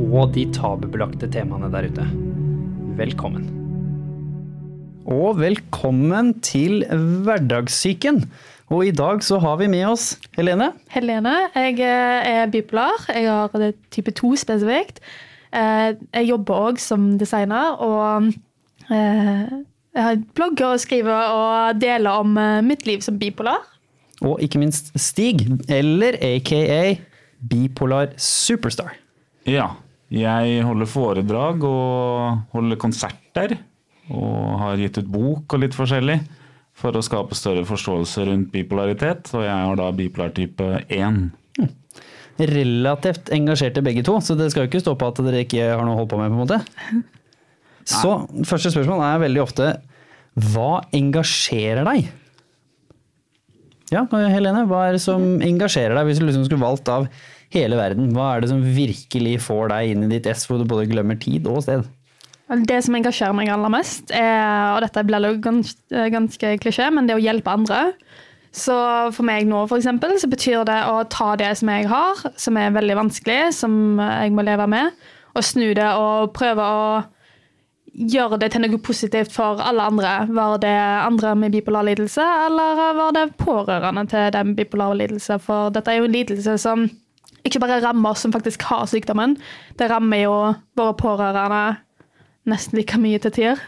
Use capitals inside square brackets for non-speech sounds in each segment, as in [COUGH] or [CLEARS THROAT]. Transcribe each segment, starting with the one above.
og de tabubelagte temaene der ute. Velkommen. Og velkommen til Hverdagssyken. Og i dag så har vi med oss Helene. Helene. Jeg er bipolar. Jeg har det type 2 spesifikt. Eh, Jeg jobber òg som designer, og eh, jeg blogger og skriver og deler om eh, mitt liv som bipolar. Og ikke minst Stig, eller aka Bipolar Superstar. Ja. Jeg holder foredrag og holder konserter. Og har gitt ut bok og litt forskjellig for å skape større forståelse rundt bipolaritet. Og jeg har da bipolar type 1. Relativt engasjerte begge to, så det skal jo ikke stå på at dere ikke har noe å holde på med. på en måte. [LAUGHS] Så første spørsmål er veldig ofte hva engasjerer deg? Ja, Helene, hva er det som engasjerer deg, hvis du liksom skulle valgt av hele verden? Hva er det som virkelig får deg inn i ditt ess, hvor du både glemmer tid og sted? Det som engasjerer meg aller mest, er, og dette blir gans, ganske klisjé, men det å hjelpe andre. Så for meg nå, for eksempel, så betyr det å ta det som jeg har, som er veldig vanskelig, som jeg må leve med, og snu det og prøve å gjøre det til noe positivt for alle andre. Var det andre med bipolar lidelse, eller var det pårørende til den bipolare lidelse? For dette er jo en lidelse som ikke bare rammer oss som faktisk har sykdommen, det rammer jo våre pårørende nesten like mye til tider.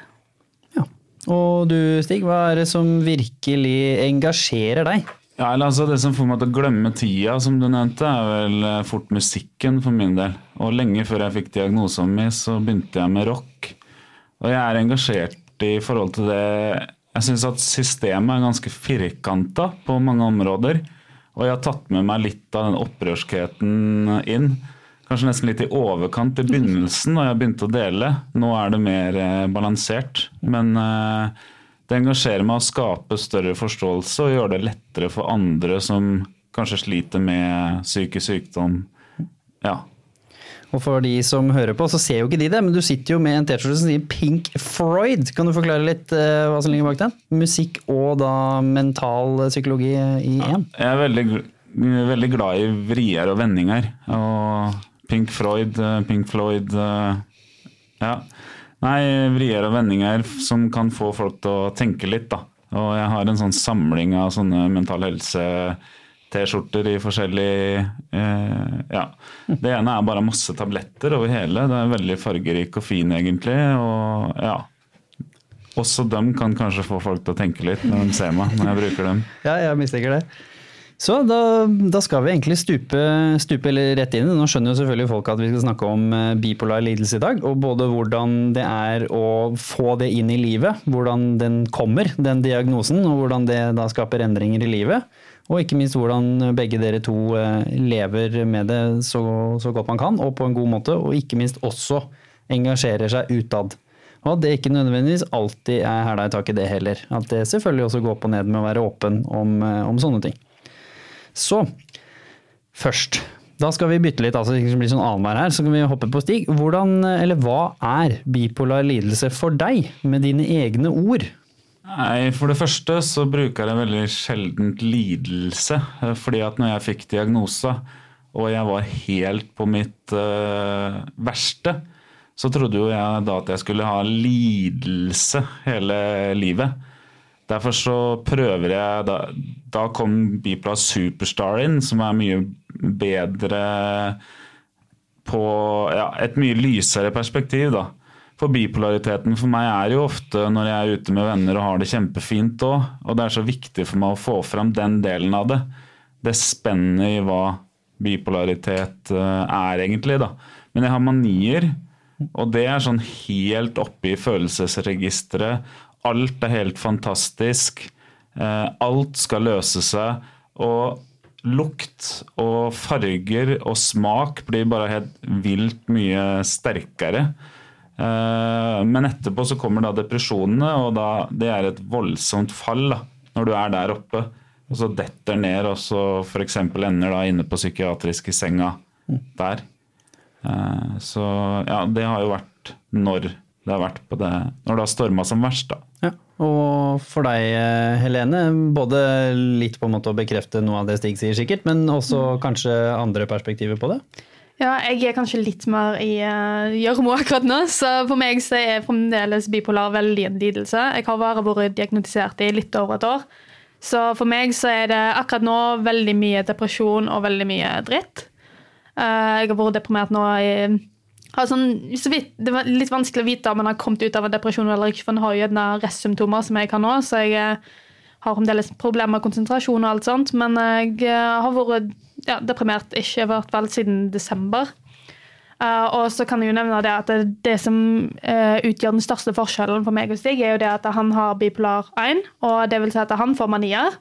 Ja. Og du Stig, hva er det som virkelig engasjerer deg? Ja, eller altså Det som får meg til å glemme tida, som du nevnte, er vel eh, fort musikken for min del. Og lenge før jeg fikk diagnosen min, så begynte jeg med rock. Og jeg er engasjert i forhold til det Jeg syns at systemet er ganske firkanta på mange områder. Og jeg har tatt med meg litt av den opprørskheten inn. Kanskje nesten litt i overkant i begynnelsen, da jeg begynte å dele. Nå er det mer eh, balansert. Men eh, det engasjerer meg å skape større forståelse og gjøre det lettere for andre som kanskje sliter med psykisk sykdom. Ja. Og for de som hører på, så ser jo ikke de det, men du sitter jo med en T-skjorte som sier Pink Freud. Kan du forklare litt uh, hva som ligger bak den? Musikk og da mental psykologi i én? Jeg er veldig, veldig glad i vrier og vendinger. Og Pink Freud, uh, Pink Floyd uh, Ja. Nei, vrier og vendinger som kan få folk til å tenke litt, da. Og jeg har en sånn samling av sånne mental helse T-skjorter i forskjellig eh, Ja. Det ene er bare masse tabletter over hele. Det er veldig fargerik og fin, egentlig. Og ja. Også dem kan kanskje få folk til å tenke litt når de ser meg når jeg bruker dem. [LAUGHS] Ja, jeg mistenker det. Så da, da skal vi egentlig stupe, stupe rett inn. Nå skjønner jo selvfølgelig folk at vi skal snakke om eh, bipolar lidelse i dag. Og både hvordan det er å få det inn i livet, hvordan den kommer, den diagnosen, og hvordan det da skaper endringer i livet. Og ikke minst hvordan begge dere to eh, lever med det så, så godt man kan, og på en god måte. Og ikke minst også engasjerer seg utad. Og at det ikke nødvendigvis alltid er hæla i taket, det heller. At det selvfølgelig også går på ned med å være åpen om, eh, om sånne ting. Så først. Da skal vi bytte litt, altså det blir sånn annenhver her, så kan vi hoppe på Stig. Hvordan, eller hva er bipolar lidelse for deg, med dine egne ord? Nei, For det første så bruker jeg veldig sjeldent lidelse. Fordi at når jeg fikk diagnose, og jeg var helt på mitt uh, verste, så trodde jo jeg da at jeg skulle ha lidelse hele livet. Derfor så prøver jeg Da, da kom Bipla Superstar inn, som er mye bedre på ja, et mye lysere perspektiv, da. For bipolariteten for meg er jo ofte når jeg er ute med venner og har det kjempefint òg. Og det er så viktig for meg å få fram den delen av det. Det spennet i hva bipolaritet eh, er, egentlig. da. Men jeg har manier, og det er sånn helt oppe i følelsesregisteret. Alt er helt fantastisk. Eh, alt skal løse seg. Og lukt og farger og smak blir bare helt vilt mye sterkere. Eh, Men etterpå så kommer da depresjonene, og da, det er et voldsomt fall da, når du er der oppe. Og så detter ned, og så f.eks. ender da inne på psykiatrisk i senga der. Eh, Så ja, det har jo vært når det har vært på det Når det har storma som verst, da. Ja. Og for deg, eh, Helene, både litt på en måte å bekrefte noe av det Stig sier sikkert, men også kanskje andre perspektiver på det? Ja, jeg er kanskje litt mer i uh, gjørmo akkurat nå, så for meg så er fremdeles bipolar veldig en lidelse. Jeg har bare vært diagnostisert i litt over et år. Så for meg så er det akkurat nå veldig mye depresjon og veldig mye dritt. Uh, jeg har vært deprimert nå i sånn, så vidt, Det var litt vanskelig å vite om man har kommet ut av en depresjon eller ikke, for en har jo gjerne restsymptomer som jeg har nå, så jeg eh, har fremdeles problemer med konsentrasjon og alt sånt. Men jeg eh, har vært ja, deprimert ikke vært vel siden desember. Uh, og så kan jeg jo nevne det at det, det som uh, utgjør den største forskjellen for meg og Stig, er jo det at han har bipolar 1, og det vil si at han får manier.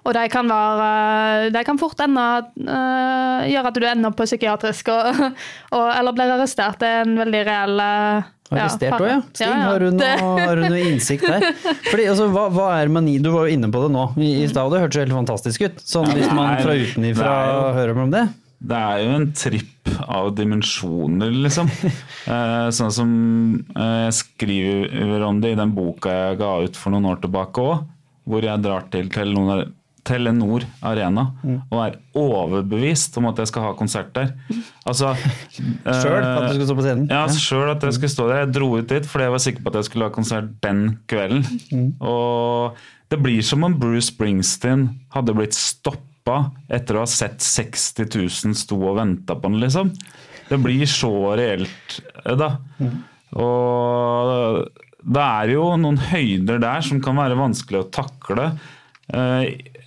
Og de kan, være, de kan fort ende, uh, gjøre at du ender på psykiatrisk og, [LAUGHS] og, eller blir arrestert. Det er en veldig reell uh, Arrestert òg, ja. Stig, Ja, ja. Har, du noe, har du noe innsikt der? [LAUGHS] Fordi, altså, hva, hva er mani? Du var jo inne på det nå i, i stad, og det hørtes jo helt fantastisk ut. Sånn hvis man fra utenifra er hører om det. Det er jo en tripp av dimensjoner, liksom. [LAUGHS] Eh, sånn som eh, jeg skriver om det i den boka jeg ga ut for noen år tilbake òg, hvor jeg drar til til Telenor, Telenor Arena og er overbevist om at jeg skal ha konsert der. Altså [LAUGHS] Sjøl, at du skulle stå på scenen. Ja, sjøl at jeg skulle stå der. Jeg dro ut dit fordi jeg var sikker på at jeg skulle ha konsert den kvelden. Og det blir som om Bruce Springsteen hadde blitt stoppa etter å ha sett 60 000 sto og venta på den, liksom. Det blir så reelt, da. da. Og det er jo noen høyder der som kan være vanskelig å takle.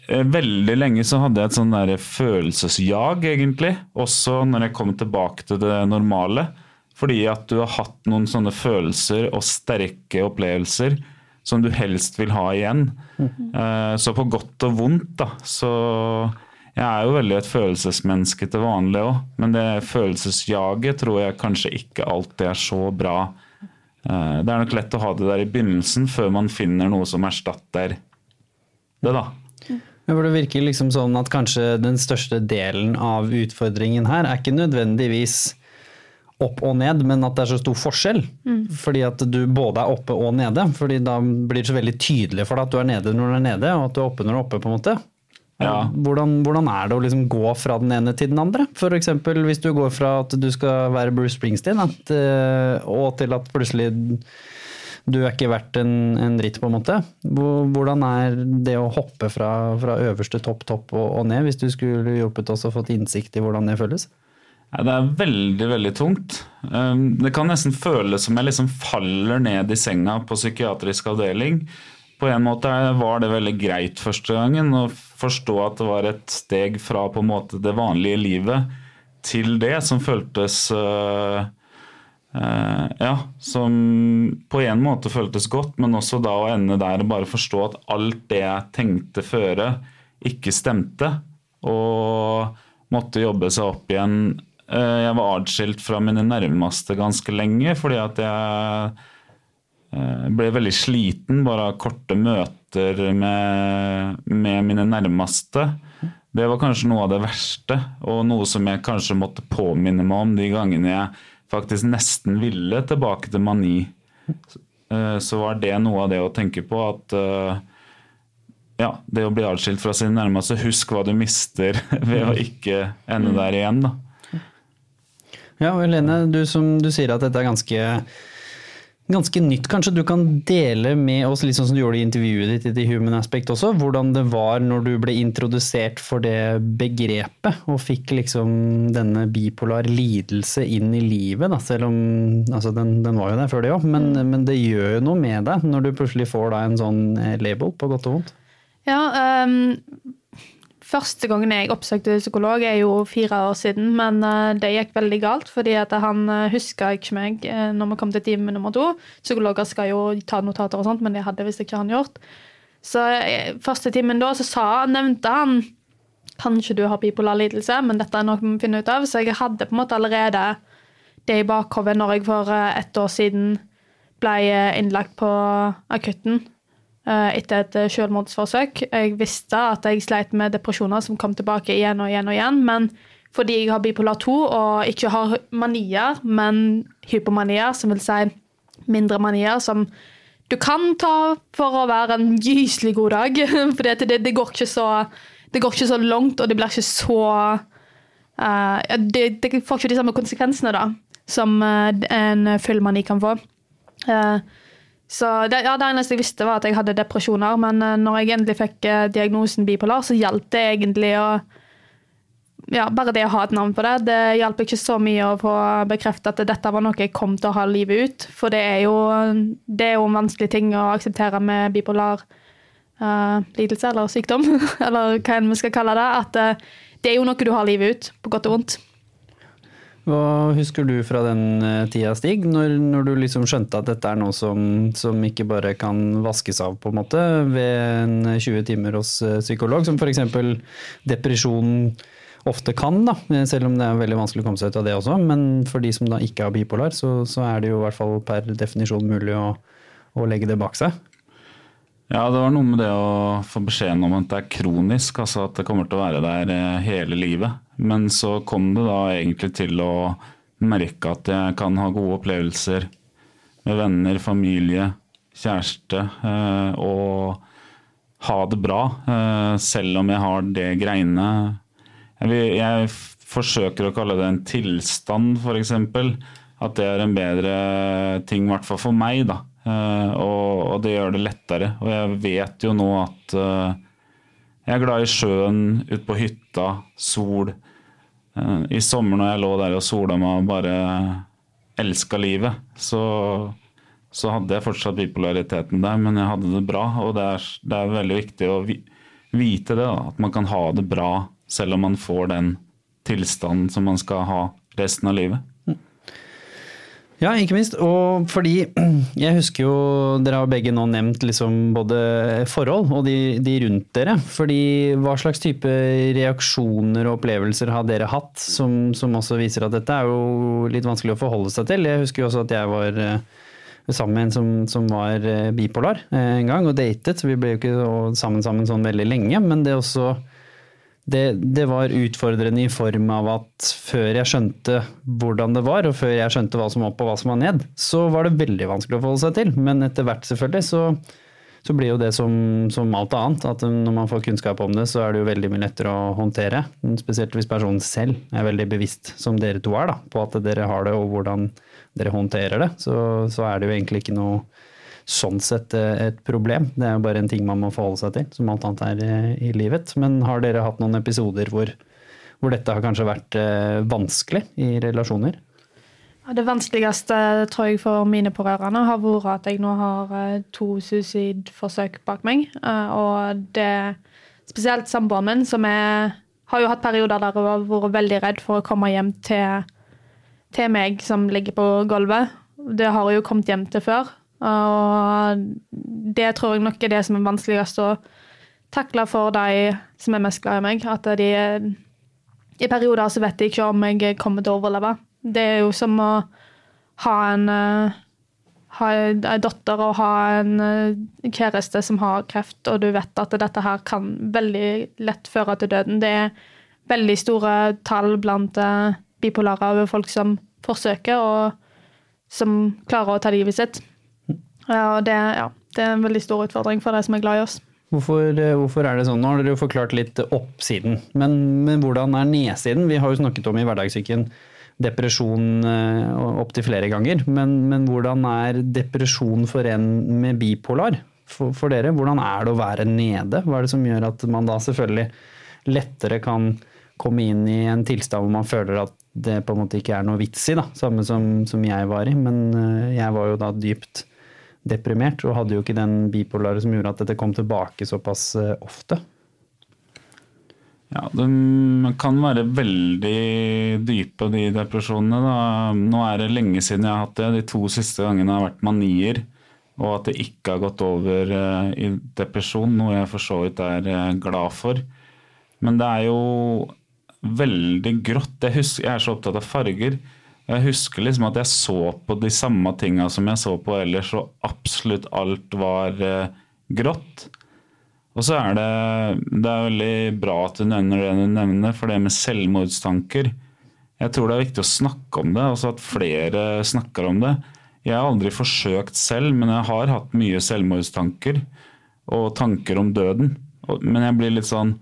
Eh, Veldig lenge så hadde jeg et sånn følelsesjag, egentlig. Også når jeg kom tilbake til det normale. Fordi at du har hatt noen sånne følelser og sterke opplevelser som du helst vil ha igjen. Eh, Så på godt og vondt, da. Så jeg er jo veldig et følelsesmenneske til vanlig òg. Men det følelsesjaget tror jeg kanskje ikke alltid er så bra. Eh, Det er nok lett å ha det der i begynnelsen, før man finner noe som erstatter det, da. Ja, for Det virker liksom sånn at kanskje den største delen av utfordringen her er ikke nødvendigvis opp og ned, men at det er så stor forskjell. Fordi at du både er oppe og nede. fordi da blir det så veldig tydelig for deg at du er nede når du er nede, og at du er oppe når du er oppe. på en måte. Ja. Hvordan, hvordan er det å liksom gå fra den ene til den andre? For eksempel hvis du går fra at du skal være Bruce Springsteen, at, eh, og til at plutselig du er ikke verdt en, en dritt, på en måte. Hvordan er det å hoppe fra, fra øverste topp, topp og, og ned, hvis du skulle hjulpet oss og fått innsikt i hvordan det føles? Det er veldig, veldig tungt. Um, Det kan nesten føles som jeg liksom faller ned i senga på psykiatrisk avdeling. På en måte var det veldig greit første gangen å forstå at det var et steg fra på en måte det vanlige livet til det som føltes øh, øh, Ja, som på en måte føltes godt, men også da å ende der og bare forstå at alt det jeg tenkte føre, ikke stemte. Og måtte jobbe seg opp igjen. Eh, Jeg var atskilt fra mine nærmeste ganske lenge fordi at jeg eh, ble veldig sliten bare av korte møter med, med mine nærmeste. Det var kanskje noe av det verste, og noe som jeg kanskje måtte påminne meg om de gangene jeg faktisk nesten ville tilbake til mani. Eh, Så var det noe av det å tenke på at eh, ja, det å bli atskilt fra sine nærmeste, husk hva du mister [LAUGHS] ved å ikke ende der igjen, da. Ja, Helene, du som du sier at dette er ganske, ganske nytt. Kanskje du kan dele med oss, litt sånn som du gjorde i intervjuet ditt i Human Aspect også, hvordan det var når du ble introdusert for det begrepet, og fikk liksom denne bipolar lidelse inn i livet, da, selv om altså den, den var jo der før det òg, men, men det gjør jo noe med deg når du plutselig får da en sånn eh, label, på godt og vondt. Ja, ehm, Første gangen jeg oppsøkte psykolog er jo fire år siden, men eh, det gikk veldig galt, fordi at han uh, huska ikke meg eh, når vi kom til time nummer to. Psykologer skal jo ta notater og sånt, men det hadde visst ikke han gjort. Så eh, første timen da så sa, nevnte han kanskje du har bipolar lidelse, men dette er noe vi må finne ut av. Så jeg hadde på en måte allerede det i bakhodet når jeg for eh, ett år siden ble eh, innlagt på akutten eh, etter et selvmordsforsøk. Jeg visste at jeg sleit med depresjoner som kom tilbake igjen og igjen og igjen. Men fordi jeg har bipolar 2 og ikke har manier, men hypomanier, som vil si mindre manier, som du kan ta for å være en gyselig god dag. [LAUGHS] For det, det, går ikke så, det går ikke så langt, og det blir ikke så uh, det, det, får ikke de samme konsekvensene da, som en full mani kan få. Uh, så det, ja, det eneste jeg visste, var at jeg hadde depresjoner. Men når jeg endelig fikk diagnosen bipolar, så hjalp det egentlig å ja, bare det å ha et navn på det, det hjalp ikke så mye å få bekreftet at dette var noe jeg kom til å ha livet ut. For det er jo, det er jo en vanskelig ting å akseptere med bipolar uh, lidelse eller sykdom, [LAUGHS] eller hva enn vi skal kalle det. At uh, det er jo noe du har livet ut, på godt og vondt. Hva husker du fra den eh, tida, Stig, når, når, du liksom skjønte at dette er noe som, som, ikke bare kan vaskes av på en måte ved en 20 timer hos psykolog, som f.eks. depresjon, ofte kan, da, selv om det er veldig vanskelig å komme seg ut av det også. Men for de som da ikke har bipolar, så, så er det jo i hvert fall per definisjon mulig å, å, legge det bak seg. Ja, det var noe med det å få beskjeden om at det er kronisk, altså at det kommer til å være der eh, hele livet. Men så kom det da egentlig til å merke at jeg kan ha gode opplevelser med venner, familie, kjæreste, eh, og ha det bra, eh, selv om jeg har det greiene jeg, forsøker å kalle det en tilstand, f.eks. At det er en bedre ting, i hvert fall for meg. da. Uh, og, det gjør det lettere. Og jeg vet jo nå at jeg er glad i sjøen, ute på hytta, sol. Uh, I sommer når jeg lå der og sola meg og bare elska livet, så, så, hadde jeg fortsatt bipolariteten der, men jeg hadde det bra. Og det er, det er veldig viktig å vite det, da, at man kan ha det bra selv om man får den tilstanden som man skal ha resten av livet. Ja, ikke minst. Og fordi [CLEARS THROAT] jeg husker jo Dere har begge nå nevnt liksom både forhold og de, de, rundt dere. Fordi hva slags type reaksjoner og opplevelser har dere hatt som, som, også viser at dette er jo litt vanskelig å forholde seg til? Jeg husker jo også at jeg var eh, sammen med en som, som var eh, bipolar eh, en gang og datet. Så vi ble jo ikke sammen sammen sånn veldig lenge. Men det også det, det, var utfordrende i form av at før jeg skjønte hvordan det var, og før jeg skjønte hva som var opp og hva som var ned, så var det veldig vanskelig å forholde seg til. Men etter hvert, selvfølgelig, så, så blir jo det som, som, alt annet. At når man får kunnskap om det, så er det jo veldig mye lettere å håndtere. Spesielt hvis personen selv er veldig bevisst, som dere to er, da, på at dere har det og hvordan dere håndterer det. Så, så er det jo egentlig ikke noe sånn sett eh, et problem. Det er jo bare en ting man må forholde seg til, som alt annet er eh, i livet. Men har dere hatt noen episoder hvor, hvor dette har kanskje vært eh, vanskelig i relasjoner? Det vanskeligste tror jeg for mine pårørende har vært at jeg nå har to suicidforsøk bak meg. Og det spesielt samboeren min, som er, har jo hatt perioder der hun har vært veldig redd for å komme hjem til, til meg som ligger på gulvet. Det har hun jo kommet hjem til før. Og det tror jeg nok er det som er vanskeligst å takle for de som er mest glad i meg. At de I perioder så vet de ikke om jeg kommer til å overleve. Det er jo som å ha en ha ei datter og ha en kjæreste som har kreft, og du vet at dette her kan veldig lett føre til døden. Det er veldig store tall blant eh, bipolare over folk som forsøker, og som klarer å ta livet sitt. Ja, det, ja, det er en veldig stor utfordring for de som er glad i oss. Hvorfor, hvorfor, er det sånn? Nå har dere jo forklart litt oppsiden, men, men hvordan er nedsiden? Vi har jo snakket om i hverdagssyken depresjon eh, opptil flere ganger, men, men, hvordan er depresjon for en med bipolar for, for, dere? Hvordan er det å være nede? Hva er det som gjør at man da selvfølgelig lettere kan komme inn i en tilstand hvor man føler at det på en måte ikke er noe vits i, da, samme som, som jeg var i, men eh, jeg var jo da dypt deprimert, og hadde jo ikke den bipolare som gjorde at dette kom tilbake såpass eh, ofte. Ja, De kan være veldig dype, de depresjonene. Da. Nå er det lenge siden jeg har hatt det. De to siste gangene har vært manier. Og at det ikke har gått over eh, i depresjon, noe jeg for så vidt er eh, glad for. Men det er jo veldig grått. Jeg, husker, jeg er så opptatt av farger. Jeg husker liksom at jeg så på de samme tinga som jeg så på ellers, og absolutt alt var eh, grått. Og så er det, det er veldig bra at du nevner det du nevner, for det med selvmordstanker. Jeg tror det er viktig å snakke om det, altså at flere snakker om det. Jeg har aldri forsøkt selv, men jeg har hatt mye selvmordstanker og tanker om døden. Men jeg blir litt sånn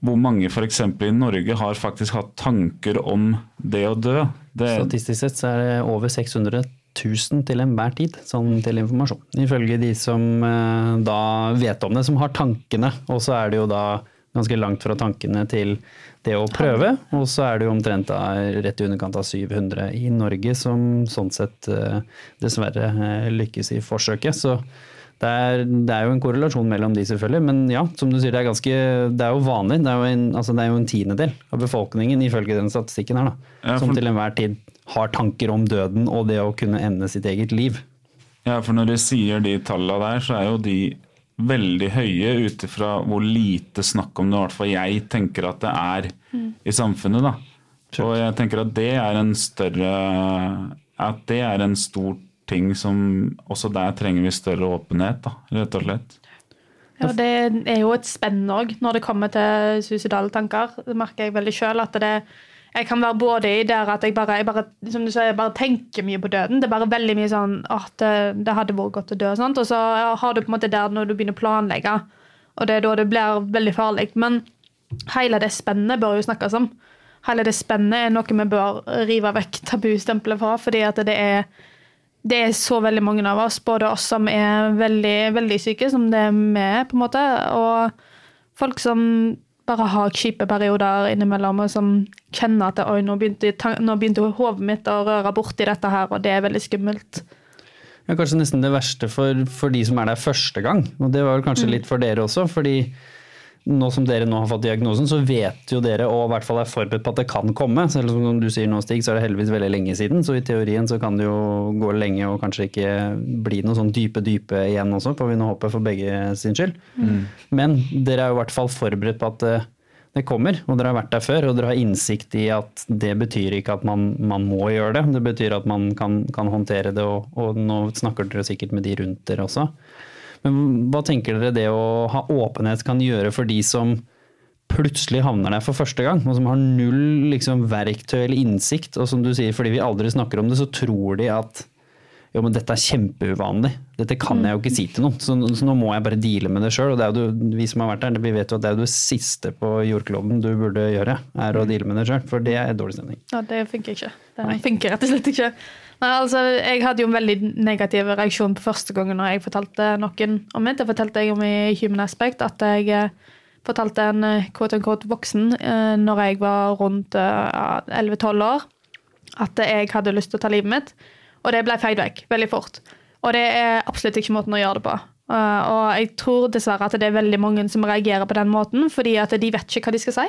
Hvor mange f.eks. i Norge har faktisk hatt tanker om det å dø? Det, Statistisk sett så er det over 600 000 til enhver tid, sånn til informasjon. Ifølge de som eh, da vet om det, som har tankene. Og så er det jo da ganske langt fra tankene til det å prøve. Og så er det jo omtrent da rett i underkant av 700 i Norge som sånn sett eh, dessverre eh, lykkes i forsøket. Så det er, det er jo en korrelasjon mellom de, selvfølgelig. Men ja, som du sier, det er, ganske, det er jo vanlig. Det er jo, en, altså det er jo en tiendedel av befolkningen, ifølge den statistikken her, da, Ja, for- som til enhver tid har tanker om døden og det å kunne ende sitt eget liv. Ja, for når du sier de tallene der, så er jo de veldig høye ut ifra hvor lite snakk om det, i hvert fall jeg tenker at det er i samfunnet. da. Og jeg tenker at det er en større At det er en stor ting som Også der trenger vi større åpenhet, da, rett og slett. Ja, det er jo et spenn òg når det kommer til suicidale tanker. Det merker jeg veldig sjøl. At det, jeg kan være både i der at jeg bare, jeg bare, som du sier, jeg bare tenker mye på døden. Det er bare veldig mye sånn at det, det hadde vært godt å dø. Sant? Og så har du på en måte der når du begynner å planlegge, og det er da det blir veldig farlig. Men hele det spennet bør jo snakkes om. Hele det spennet er noe vi bør rive vekk tabustempelet fra, fordi at det er det er så veldig mange av oss, både oss som er veldig, veldig syke, som det er er, på en måte, og folk som bare har kjipe perioder innimellom, og som kjenner at oi, nå begynte, nå begynte hodet mitt å røre borti dette her, og det er veldig skummelt. Ja, kanskje nesten det verste for, for de som er der første gang. Og det var kanskje litt for dere også, fordi nå som dere nå har fått diagnosen, så vet jo dere og i hvert fall er forberedt på at det kan komme. Selv om du sier nå, Stig, så er det heldigvis veldig lenge siden, så i teorien så kan det jo gå lenge og kanskje ikke bli noe sånn dype, dype igjen også, får vi nå håpe for begge sin skyld. Men dere er jo i hvert fall forberedt på at det, det kommer, og dere har vært der før, og dere har innsikt i at det betyr ikke at man, man må gjøre det. Det betyr at man kan, kan håndtere det, og, og nå snakker dere sikkert med de rundt dere også. Men hva tenker dere det å ha åpenhet kan gjøre for de som plutselig havner der for første gang, og som har null liksom, verktøy eller innsikt, og som du sier, fordi vi aldri snakker om det, så tror de at jo, men dette er kjempeuvanlig. Dette kan jeg jo ikke si til noen. Så, så nå må jeg bare deale med det sjøl. Og det er jo du, vi som har vært der, vi vet jo at det er jo det siste på jordkloden du burde gjøre, er å deale med det sjøl. For det er dårlig stemning. Ja, det funker ikke. Det funker rett og slett ikke. Nei, altså, jeg hadde jo en veldig negativ reaksjon på første gangen når jeg fortalte noen om det. Det fortalte jeg om i Human Aspect, at jeg eh, fortalte en eh, quote unquote voksen eh, når jeg var rundt eh, 11-12 år, at jeg hadde lyst til å ta livet mitt. Og det ble feid vekk veldig fort. Og det er absolutt ikke måten å gjøre det på. Og jeg tror dessverre at det er veldig mange som reagerer på den måten, fordi at de vet ikke hva de skal si.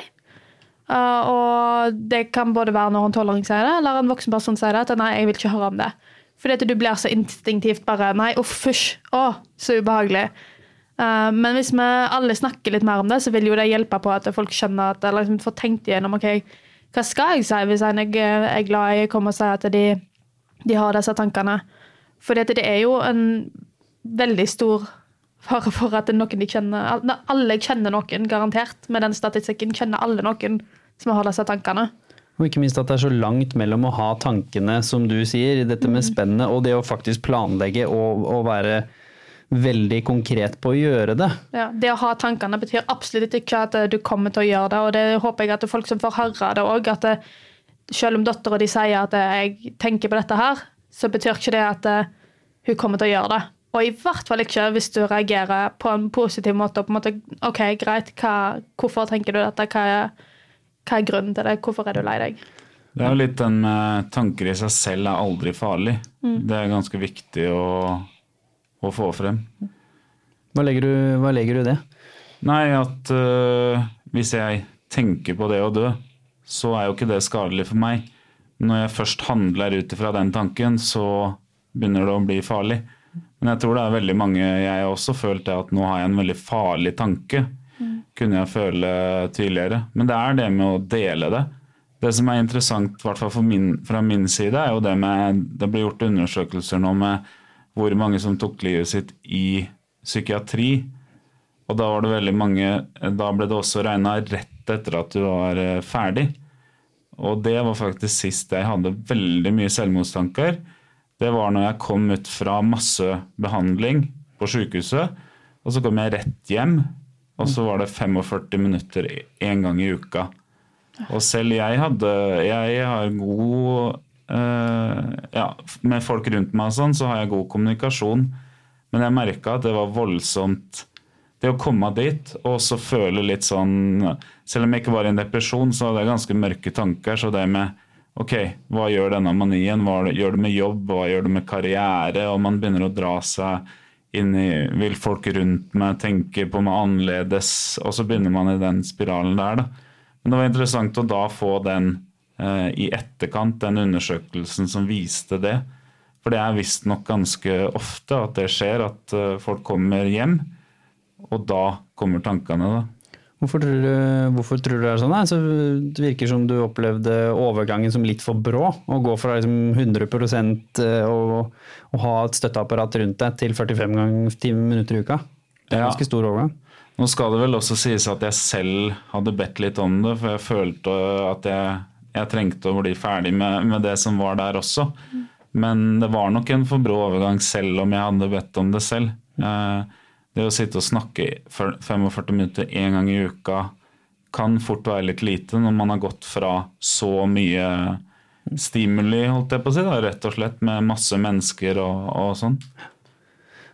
Uh, og det kan både være når en tolvåring sier det, eller en voksen person sier det, at nei, jeg vil ikke høre om det. Fordi du blir så instinktivt bare nei, uff, fysj, å, så ubehagelig. Uh, men hvis vi alle snakker litt mer om det, så vil jo det hjelpe på at folk skjønner at, eller liksom får tenkt igjennom ok, hva skal jeg si hvis en jeg er glad i kommer og sier at de, de har disse tankene. At det er jo en veldig stor fare for at noen de kjenner al- Alle kjenner noen, garantert. Med den statistikken kjenner alle noen som har disse tankene. Og ikke minst at det er så langt mellom å ha tankene, som du sier, dette med spennet, og det å faktisk planlegge og, og være veldig konkret på å gjøre det. Ja, det å ha tankene betyr absolutt ikke at eh, du kommer til å gjøre det. Og det håper jeg at folk som får høre det òg, at det, selv om dattera di sier at eh, jeg tenker på dette her, så betyr ikke det at eh, hun kommer til å gjøre det. Og i hvert fall ikke hvis du reagerer på en positiv måte. og på en måte, ok, greit, hva, Hvorfor tenker du dette? Hva er, hva er grunnen til det? Hvorfor er du lei deg? Det er jo litt den med tanker i seg selv er aldri farlig. Det er ganske viktig å, å få frem. Hva legger du, hva legger du i det? Nei, at øh, hvis jeg tenker på det å dø, så er jo ikke det skadelig for meg. Når jeg først handler ut ifra den tanken, så begynner det å bli farlig. Men jeg tror det er veldig mange Jeg har også følt det at nå har jeg en veldig farlig tanke. kunne jeg føle tidligere. Men det er det med å dele det. Det som er interessant, i min, fra min side, er jo det med Det blir gjort undersøkelser nå med hvor mange som tok livet sitt i psykiatri. Og da var det veldig mange Da ble det også regna rett etter at du var eh, ferdig. Og det var faktisk sist jeg hadde veldig mye selvmordstanker. Det var når jeg kom ut fra masse behandling på sykehuset, og så kom jeg rett hjem. Og så var det 45 minutter én gang i uka. Og selv jeg hadde Jeg har god eh, Ja, med folk rundt meg og sånn, så har jeg god kommunikasjon. Men jeg merka at det var voldsomt Det å komme dit og så føle litt sånn Selv om jeg ikke var i en depresjon, så hadde jeg ganske mørke tanker. Så det med OK, hva gjør denne manien? Hva gjør det med jobb? Hva gjør det med karriere? Og man begynner å dra seg inn i Vil folk rundt meg tenke på meg annerledes? Og så begynner man i den spiralen der, da. Men det var interessant å da få den eh, i etterkant, den undersøkelsen som viste det. For det er visstnok ganske ofte at det skjer, at uh, folk kommer hjem, og da kommer tankene. da. Hvorfor tror, du, hvorfor tror du det er sånn? Altså, det virker som du opplevde overgangen som litt for brå. Å gå fra liksom 100 og, og ha et støtteapparat rundt deg til 45 ganger 10 minutter i uka. Det er en ganske stor overgang. Nå skal det vel også sies at jeg selv hadde bedt litt om det, for jeg følte at jeg, jeg trengte å bli ferdig med, med, det som var der også. Men det var nok en for brå overgang selv om jeg hadde bedt om det selv. Eh, det å sitte og snakke 45 minutter én gang i uka kan fort være litt lite når man har gått fra så mye stimuli, holdt jeg på å si, da, rett og slett, med masse mennesker og, og sånn.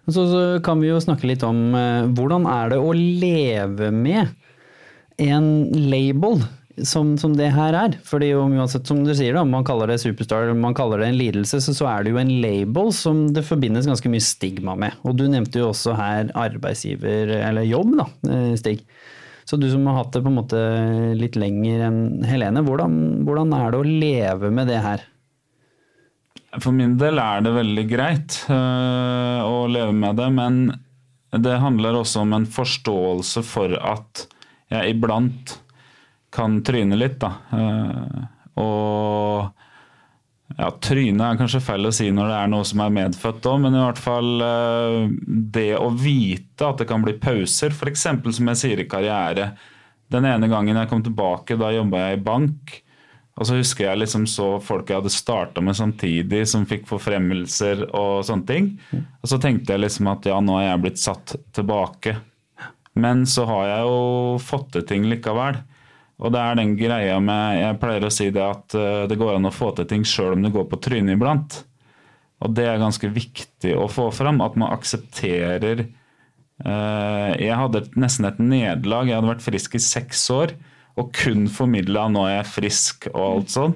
Så, så, kan vi jo snakke litt om eh, hvordan er det å leve med en label som, som, det her er. Fordi uansett, som du sier, da, man kaller det superstar, man kaller det en lidelse, så, så, er det jo en label som det forbindes ganske mye stigma med. Og du nevnte jo også her arbeidsgiver, eller jobb, da, eh, Stig. Så du som har hatt det på en måte litt lenger enn Helene, hvordan, hvordan er det å leve med det her? For min del er det veldig greit øh, å leve med det, men det handler også om en forståelse for at jeg iblant kan tryne litt, da. Uh, og ja, tryne er kanskje feil å si når det er noe som er medfødt òg, men i hvert fall uh, det å vite at det kan bli pauser, f.eks. som jeg sier i karriere. Den ene gangen jeg kom tilbake, da jobba jeg i bank. Og så husker jeg liksom så folk jeg hadde starta med samtidig, som fikk forfremmelser og sånne ting. Og så tenkte jeg liksom at ja, nå har jeg blitt satt tilbake. Men så har jeg jo fått til ting likevel. Og det er den greia med Jeg pleier å si det at eh, det går an å få til ting sjøl om du går på trynet iblant. Og det er ganske viktig å få fram. At man aksepterer eh, Jeg hadde nesten et nederlag. Jeg hadde vært frisk i seks år og kun formidla 'nå er jeg frisk' og alt sånn.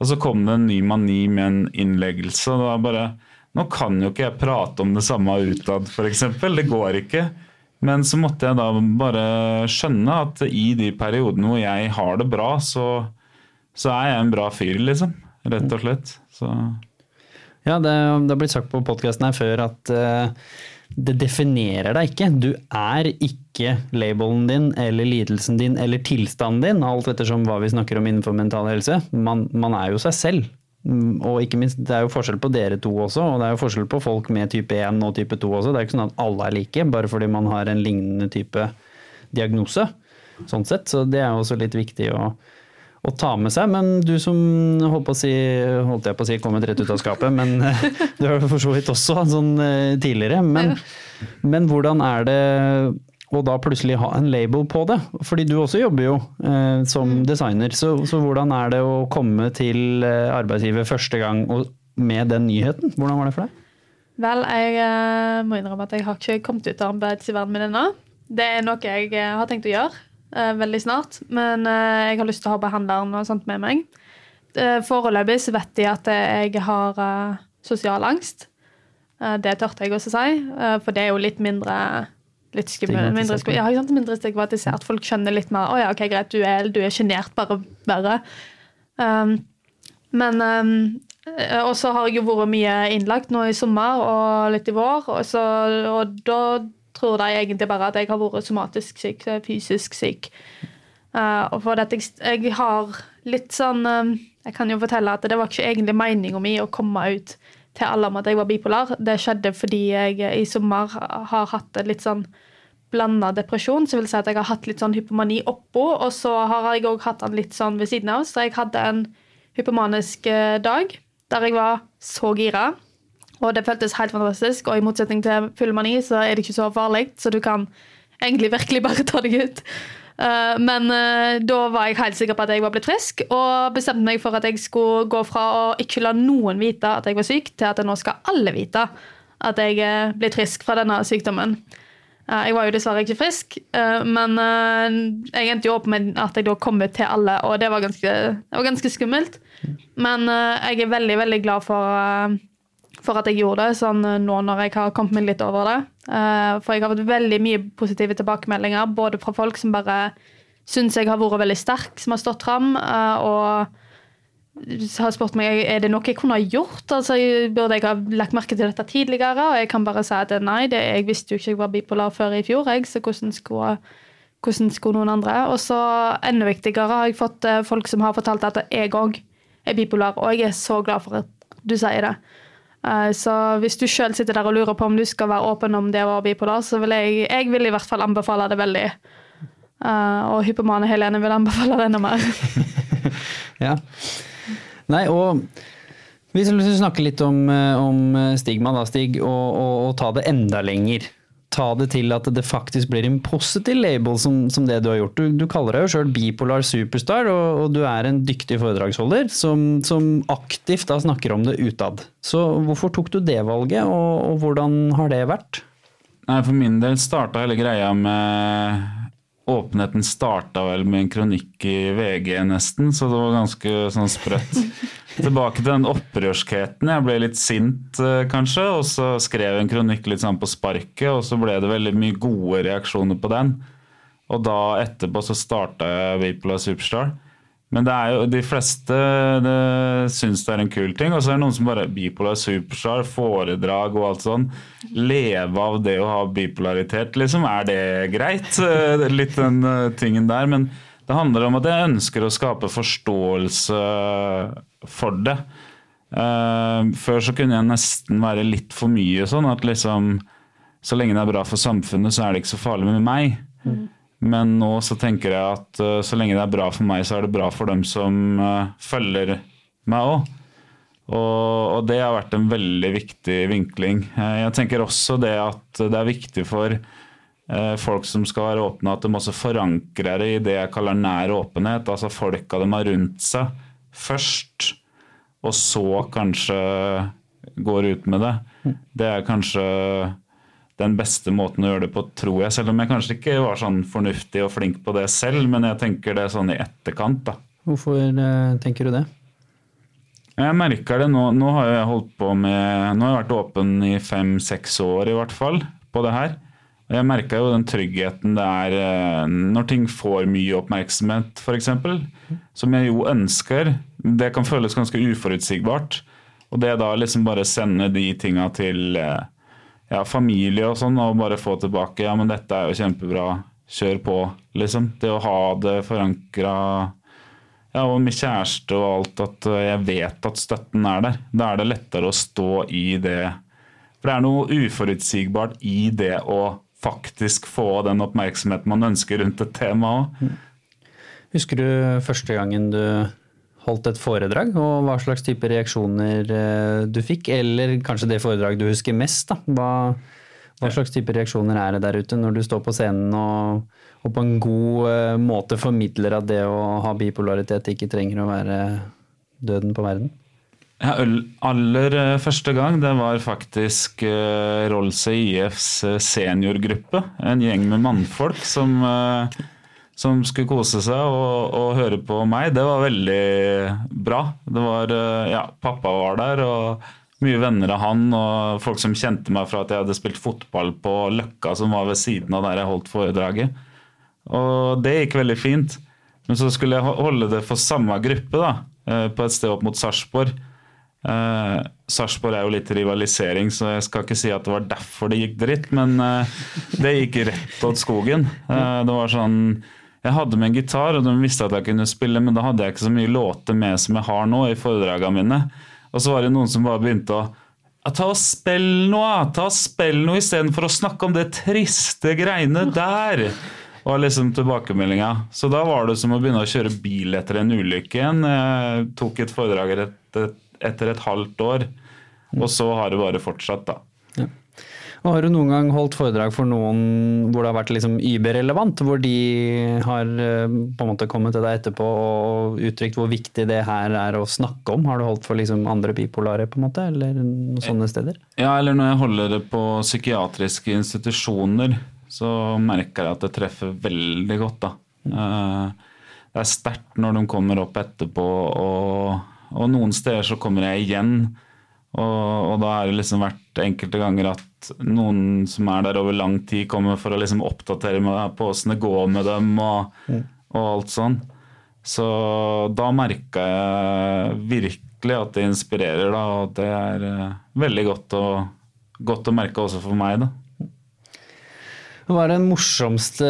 Og så kom det en ny mani med en innleggelse. og da bare, Nå kan jo ikke jeg prate om det samme utad, f.eks. Det går ikke. Men så måtte jeg da bare skjønne at i de periodene hvor jeg har det bra, så, så er jeg en bra fyr, liksom. Rett og slett. Så. Ja, det, det har blitt sagt på podkasten her før at uh, det definerer deg ikke. Du er ikke labelen din eller lidelsen din eller tilstanden din, alt ettersom hva vi snakker om innenfor mental helse. Man, man, er jo seg selv. Mm, og ikke minst, det er jo forskjell på dere to også, og det er jo forskjell på folk med type 1 og type 2 også. Det er ikke sånn at alle er like, bare fordi man har en lignende type diagnose. Sånn sett, så det er jo også litt viktig å, å ta med seg. Men du som holdt, si, holdt jeg på å si kommet rett ut av skapet, men [LAUGHS] du har for så vidt også sånn eh, tidligere. Men, men, hvordan er det å da plutselig ha en label på det? Fordi du også jobber jo eh, som mm. designer. Så, så, hvordan er det å komme til eh, arbeidsgiver første gang med den nyheten? Hvordan var det for deg? Vel, jeg eh, må innrømme at jeg har ikke kommet ut av arbeidsgiveren min ennå. Det er noe jeg har tenkt å gjøre eh, veldig snart. Men uh, jeg har lyst til å ha behandleren og sånt med meg. Foreløpig så vet de at jeg har sosial angst. det tørte jeg også å si, for det er jo litt mindre litt skummelt. Mindre, skum, ja, mindre stigmatisert. Folk skjønner litt mer. 'Å ja, ok, greit, du er, du er sjenert, bare verre'. Um, men um, Og så har jeg jo vært mye innlagt nå i sommer og litt i vår, og, så, og da tror de egentlig bare at jeg har vært somatisk syk, eh, fysisk syk. Uh, og for at jeg, jeg har litt sånn um, Jeg kan jo fortelle at det var ikke egentlig meninga mi å komme ut til alle om at jeg var bipolar. Det skjedde fordi jeg i sommer har hatt litt sånn blanda depresjon, så vil si at jeg har hatt litt sånn hypomani oppå, og så har jeg òg hatt den litt sånn ved siden av. Så jeg hadde en hypomanisk eh, dag der jeg var så gira. Og det føltes helt fantastisk. Og i motsetning til full mani, så er det ikke så farlig, så du kan egentlig virkelig bare ta deg ut. Eh, Men eh, da var jeg helt sikker på at jeg var blitt frisk, og bestemte meg for at jeg skulle gå fra å ikke la noen vite at jeg var syk, til at nå skal alle vite at jeg er blitt frisk fra denne sykdommen. Eh, Jeg var jo dessverre ikke frisk, eh, men eh, jeg endte jo opp med at jeg da kom ut til alle, og det var ganske, det var ganske skummelt. Men eh, jeg er veldig, veldig glad for, eh, for at jeg gjorde det, sånn eh, nå når jeg har kommet meg litt over det. Eh, For jeg har fått veldig mye positive tilbakemeldinger, både fra folk som bare syns jeg har vært veldig sterk, som har stått fram, eh, og har spurt meg er det noe jeg kunne ha gjort. Altså, burde jeg ha lagt merke til dette tidligere? Og jeg kan bare si at nei, det, jeg visste jo ikke jeg var bipolar før i fjor, jeg, så hvordan skulle, hvordan skulle noen andre? Og så enda viktigere har jeg fått folk som har fortalt at jeg òg er bipolar, og jeg er så glad for at du sier det. Eh, Så hvis du sjøl sitter der og lurer på om du skal være åpen om det å være bipolar, så vil jeg, jeg vil i hvert fall anbefale det veldig. Eh, Og hypomane Helene vil anbefale det enda mer. [LAUGHS] Ja. Nei, og vi skal snakke litt om, eh, om stigma, da, Stig, og, og, og ta det enda lenger. Ta det til at det faktisk blir en positiv label som, som det du har gjort. Du, du kaller deg jo sjøl bipolar superstar, og, og, du er en dyktig foredragsholder som, som aktivt da snakker om det utad. Så hvorfor tok du det valget, og, og hvordan har det vært? Nei, For min del starta hele greia med Åpenheten starta vel med en kronikk i VG, nesten, så det var ganske sånn sprøtt. [LAUGHS] Tilbake til den opprørskheten. Jeg ble litt sint, eh, kanskje, og så skrev jeg en kronikk litt sånn på sparket, og så ble det veldig mye gode reaksjoner på den. Og da etterpå så starta jeg Vipola Superstar. Men det er jo, de fleste det syns det er en kul ting. Og så er det noen som bare Bipolar Superstar, foredrag og alt sånn. Leve av det å ha bipolaritet, liksom. Er det greit? Eh, Litt den eh, tingen der. Men det handler om at jeg ønsker å skape forståelse for det. Eh, Før så kunne jeg nesten være litt for mye sånn at liksom Så lenge det er bra for samfunnet, så er det ikke så farlig med meg. Men nå så tenker jeg at uh, så lenge det er bra for meg, så er det bra for dem som uh, følger meg òg. Og, og det har vært en veldig viktig vinkling. Uh, Jeg tenker også det at det er viktig for folk som skal være åpne, at de også forankrer det i det jeg kaller nær åpenhet. Altså folka de har rundt seg først, og så kanskje går ut med det. Det er kanskje den beste måten å gjøre det på, tror jeg. Selv om jeg kanskje ikke var sånn fornuftig og flink på det selv, men jeg tenker det sånn i etterkant, da. Hvorfor eh, tenker du det? Jeg merker det nå. Nå har jeg holdt på med Nå har jeg vært åpen i fem-seks år i hvert fall på det her. Og Jeg merker jo den tryggheten det er eh, når ting får mye oppmerksomhet, f.eks. Som jeg jo ønsker. Det kan føles ganske uforutsigbart. Og det da liksom bare sende de tinga til eh, ja, familie og sånn, og bare få tilbake Ja, men dette er jo kjempebra. Kjør på, liksom. Det å ha det forankra ja, og med kjæreste og alt, at eh, jeg vet at støtten er der. Da er det lettere å stå i det. For det er noe uforutsigbart i det å faktisk få den oppmerksomheten man ønsker rundt et tema òg. Husker du første gangen du holdt et foredrag, og hva slags type reaksjoner eh, du fikk? Eller kanskje det foredrag du husker mest? da? Hva, hva slags type reaksjoner er det der ute når du står på scenen og, og på en god eh, måte formidler at det å ha bipolaritet ikke trenger å være døden på verden? Ja, aller eh, første gang, det var faktisk uh, Rolse IFs seniorgruppe. En gjeng med mannfolk som, eh, som skulle kose seg og, og høre på meg. Det var veldig bra. Det var, eh, ja, Pappa var der, og mye venner av han. Og folk som kjente meg fra at jeg hadde spilt fotball på Løkka, som var ved siden av der jeg holdt foredraget. Og det gikk veldig fint. Men så skulle jeg holde det for samme gruppe, da, eh, på et sted opp mot Sarpsborg. Eh, Sarpsborg er jo litt rivalisering, så jeg skal ikke si at det var derfor det gikk dritt, men eh, det gikk rett åt skogen. Eh, det var sånn Jeg hadde med en gitar, og de visste at jeg kunne spille, men da hadde jeg ikke så mye låter med som jeg har nå i foredragene mine. Og så var det noen som bare begynte å ja, Ta og spill noe, ta og spill noe istedenfor å snakke om det triste greiene der. Var liksom tilbakemeldinga. Så da var det som å begynne å kjøre bil etter en ulykke igjen. Jeg tok et foredrag etter, etter et halvt år, og så har det bare fortsatt, da. Har du noen gang holdt foredrag for noen hvor det har vært liksom überrelevant? Hvor de har eh, på en måte kommet til deg etterpå og uttrykt hvor viktig det her er å snakke om? Har du holdt for liksom andre bipolare, på en måte, eller noen sånne steder? Ja, eller når jeg holder det på psykiatriske institusjoner, så merker jeg at det treffer veldig godt, da. Eh, det er sterkt når de kommer opp etterpå, og, og noen steder så kommer jeg igjen. Og, og, da har det liksom vært enkelte ganger at noen som er der over lang tid, kommer for å liksom oppdatere meg på åssen det går med dem og, og, alt sånn. Så da merka jeg virkelig at det inspirerer, da, og det er uh, veldig godt å, godt å merke også for meg. da. Hva er den morsomste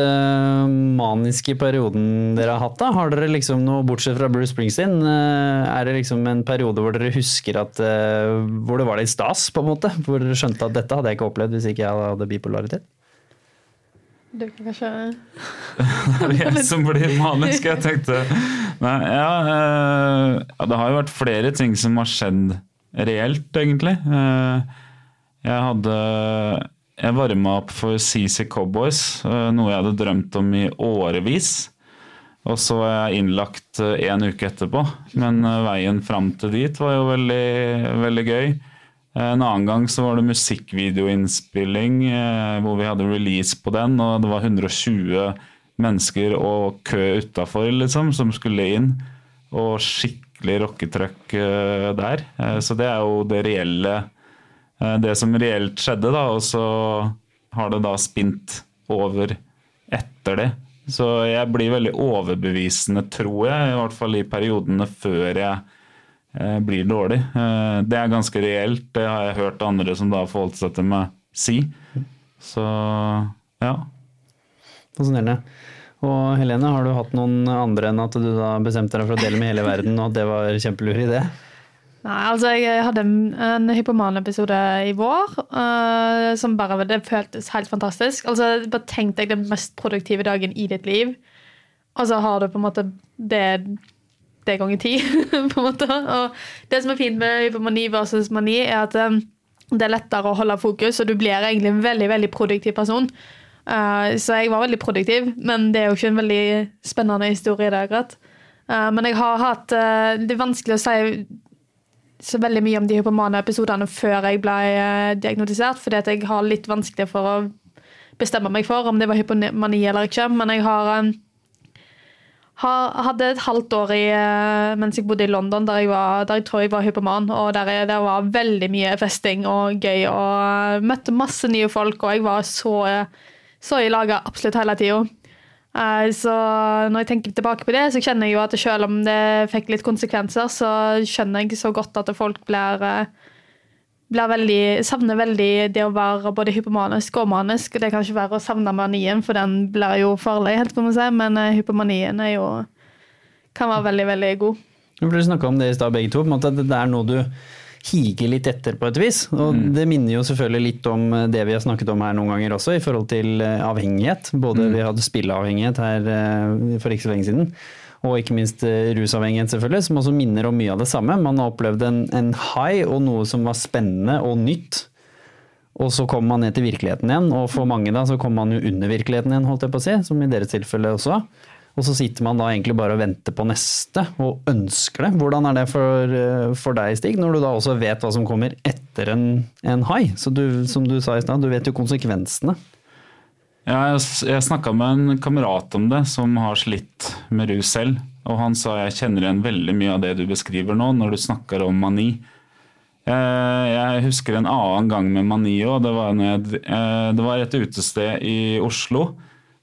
maniske perioden dere har hatt? da? Har dere liksom noe, Bortsett fra Bruce Springsteen, eh, er det liksom en periode hvor dere husker at eh, hvor det var litt stas? på en måte? Hvor dere skjønte at dette hadde jeg ikke opplevd hvis ikke jeg hadde bipolaritet? Du kan kanskje [LAUGHS] Det er jeg som blir manisk, jeg tenkte. Nei, ja, eh, ja, det har jo vært flere ting som har skjedd reelt, egentlig. Jeg hadde jeg varma opp for CC Cowboys, eh, noe jeg hadde drømt om i årevis. Og så var jeg innlagt eh, en uke etterpå, men eh, veien fram til dit var jo veldig, veldig gøy. En annen gang så var det musikkvideoinnspilling hvor vi hadde release på den, og det var 120 mennesker og kø utafor liksom, som skulle inn. Og skikkelig rocketrøkk der. Så det er jo det reelle det som reelt skjedde, da, og så har det da spint over etter det. Så jeg blir veldig overbevisende, tror jeg, i hvert fall i periodene før jeg eh, blir dårlig. Eh, det er ganske reelt, det har jeg hørt andre som da har forholdt seg til meg si. Så ja. Fascinerende. Og Helene, har du hatt noen andre enn at du da bestemte deg for å dele med hele verden, og at det var kjempelur idé? Nei, altså jeg hadde en hypoman-episode i vår uh, som bare det føltes helt fantastisk. Altså, bare Tenk deg den mest produktive dagen i ditt liv, og så har du på en måte det, det ganger ti. [LAUGHS] på en måte. Og det som er fint med hypomani versus mani, er at um, det er lettere å holde fokus, og du blir egentlig en veldig veldig produktiv person. Uh, så jeg var veldig produktiv, men det er jo ikke en veldig spennende historie. det akkurat. Uh, men jeg har hatt Det er vanskelig å si så veldig mye om de hypomane episodene før jeg ble diagnotisert, diagnostisert, fordi at jeg har litt vanskelig for å bestemme meg for om det var hypomani eller ikke. Men jeg har, um, har hadde et halvt år i, uh, mens jeg bodde i London der jeg, var, der jeg tror jeg var hypoman, og der jeg, der var veldig mye festing og gøy, og møtte masse nye folk, og jeg var så, så i laget absolutt hele tida. Eh, så når jeg tenker tilbake på det, så kjenner jeg jo at selv om det fikk litt konsekvenser, så skjønner jeg så godt at folk blir, eh, blir veldig, savner veldig det å være både hypomanisk og manisk. Det kan ikke være å savne manien, for den blir jo farlig, helt på si, men eh, hypomanien er jo, kan være veldig, veldig god. Vi snakka om det i stad begge to, på en måte at det er noe du hige litt etter på et vis. Og mm. det minner jo selvfølgelig litt om det vi har snakket om her noen ganger også, i forhold til eh, avhengighet. Både mm. vi hadde spilleavhengighet her eh, for ikke så lenge siden. Og ikke minst eh, rusavhengighet, selvfølgelig, som også minner om mye av det samme. Man har opplevd en, en high og noe som var spennende og nytt. Og så kommer man ned til virkeligheten igjen, og for mange da så kommer man jo under virkeligheten igjen, holdt jeg på å si, som i deres tilfelle også. Og så sitter man da egentlig bare og venter på neste, og ønsker det. Hvordan er det for, eh, for deg, Stig, når du da også vet hva som kommer etter en, en hai? Så som du sa i stad, du vet jo konsekvensene. Ja, jeg jeg snakka med en kamerat om det, som har slitt med rus selv. Og han sa jeg kjenner igjen veldig mye av det du beskriver nå, når du snakker om mani. Jeg husker en annen gang med mani òg. Det, eh, det var et utested i Oslo.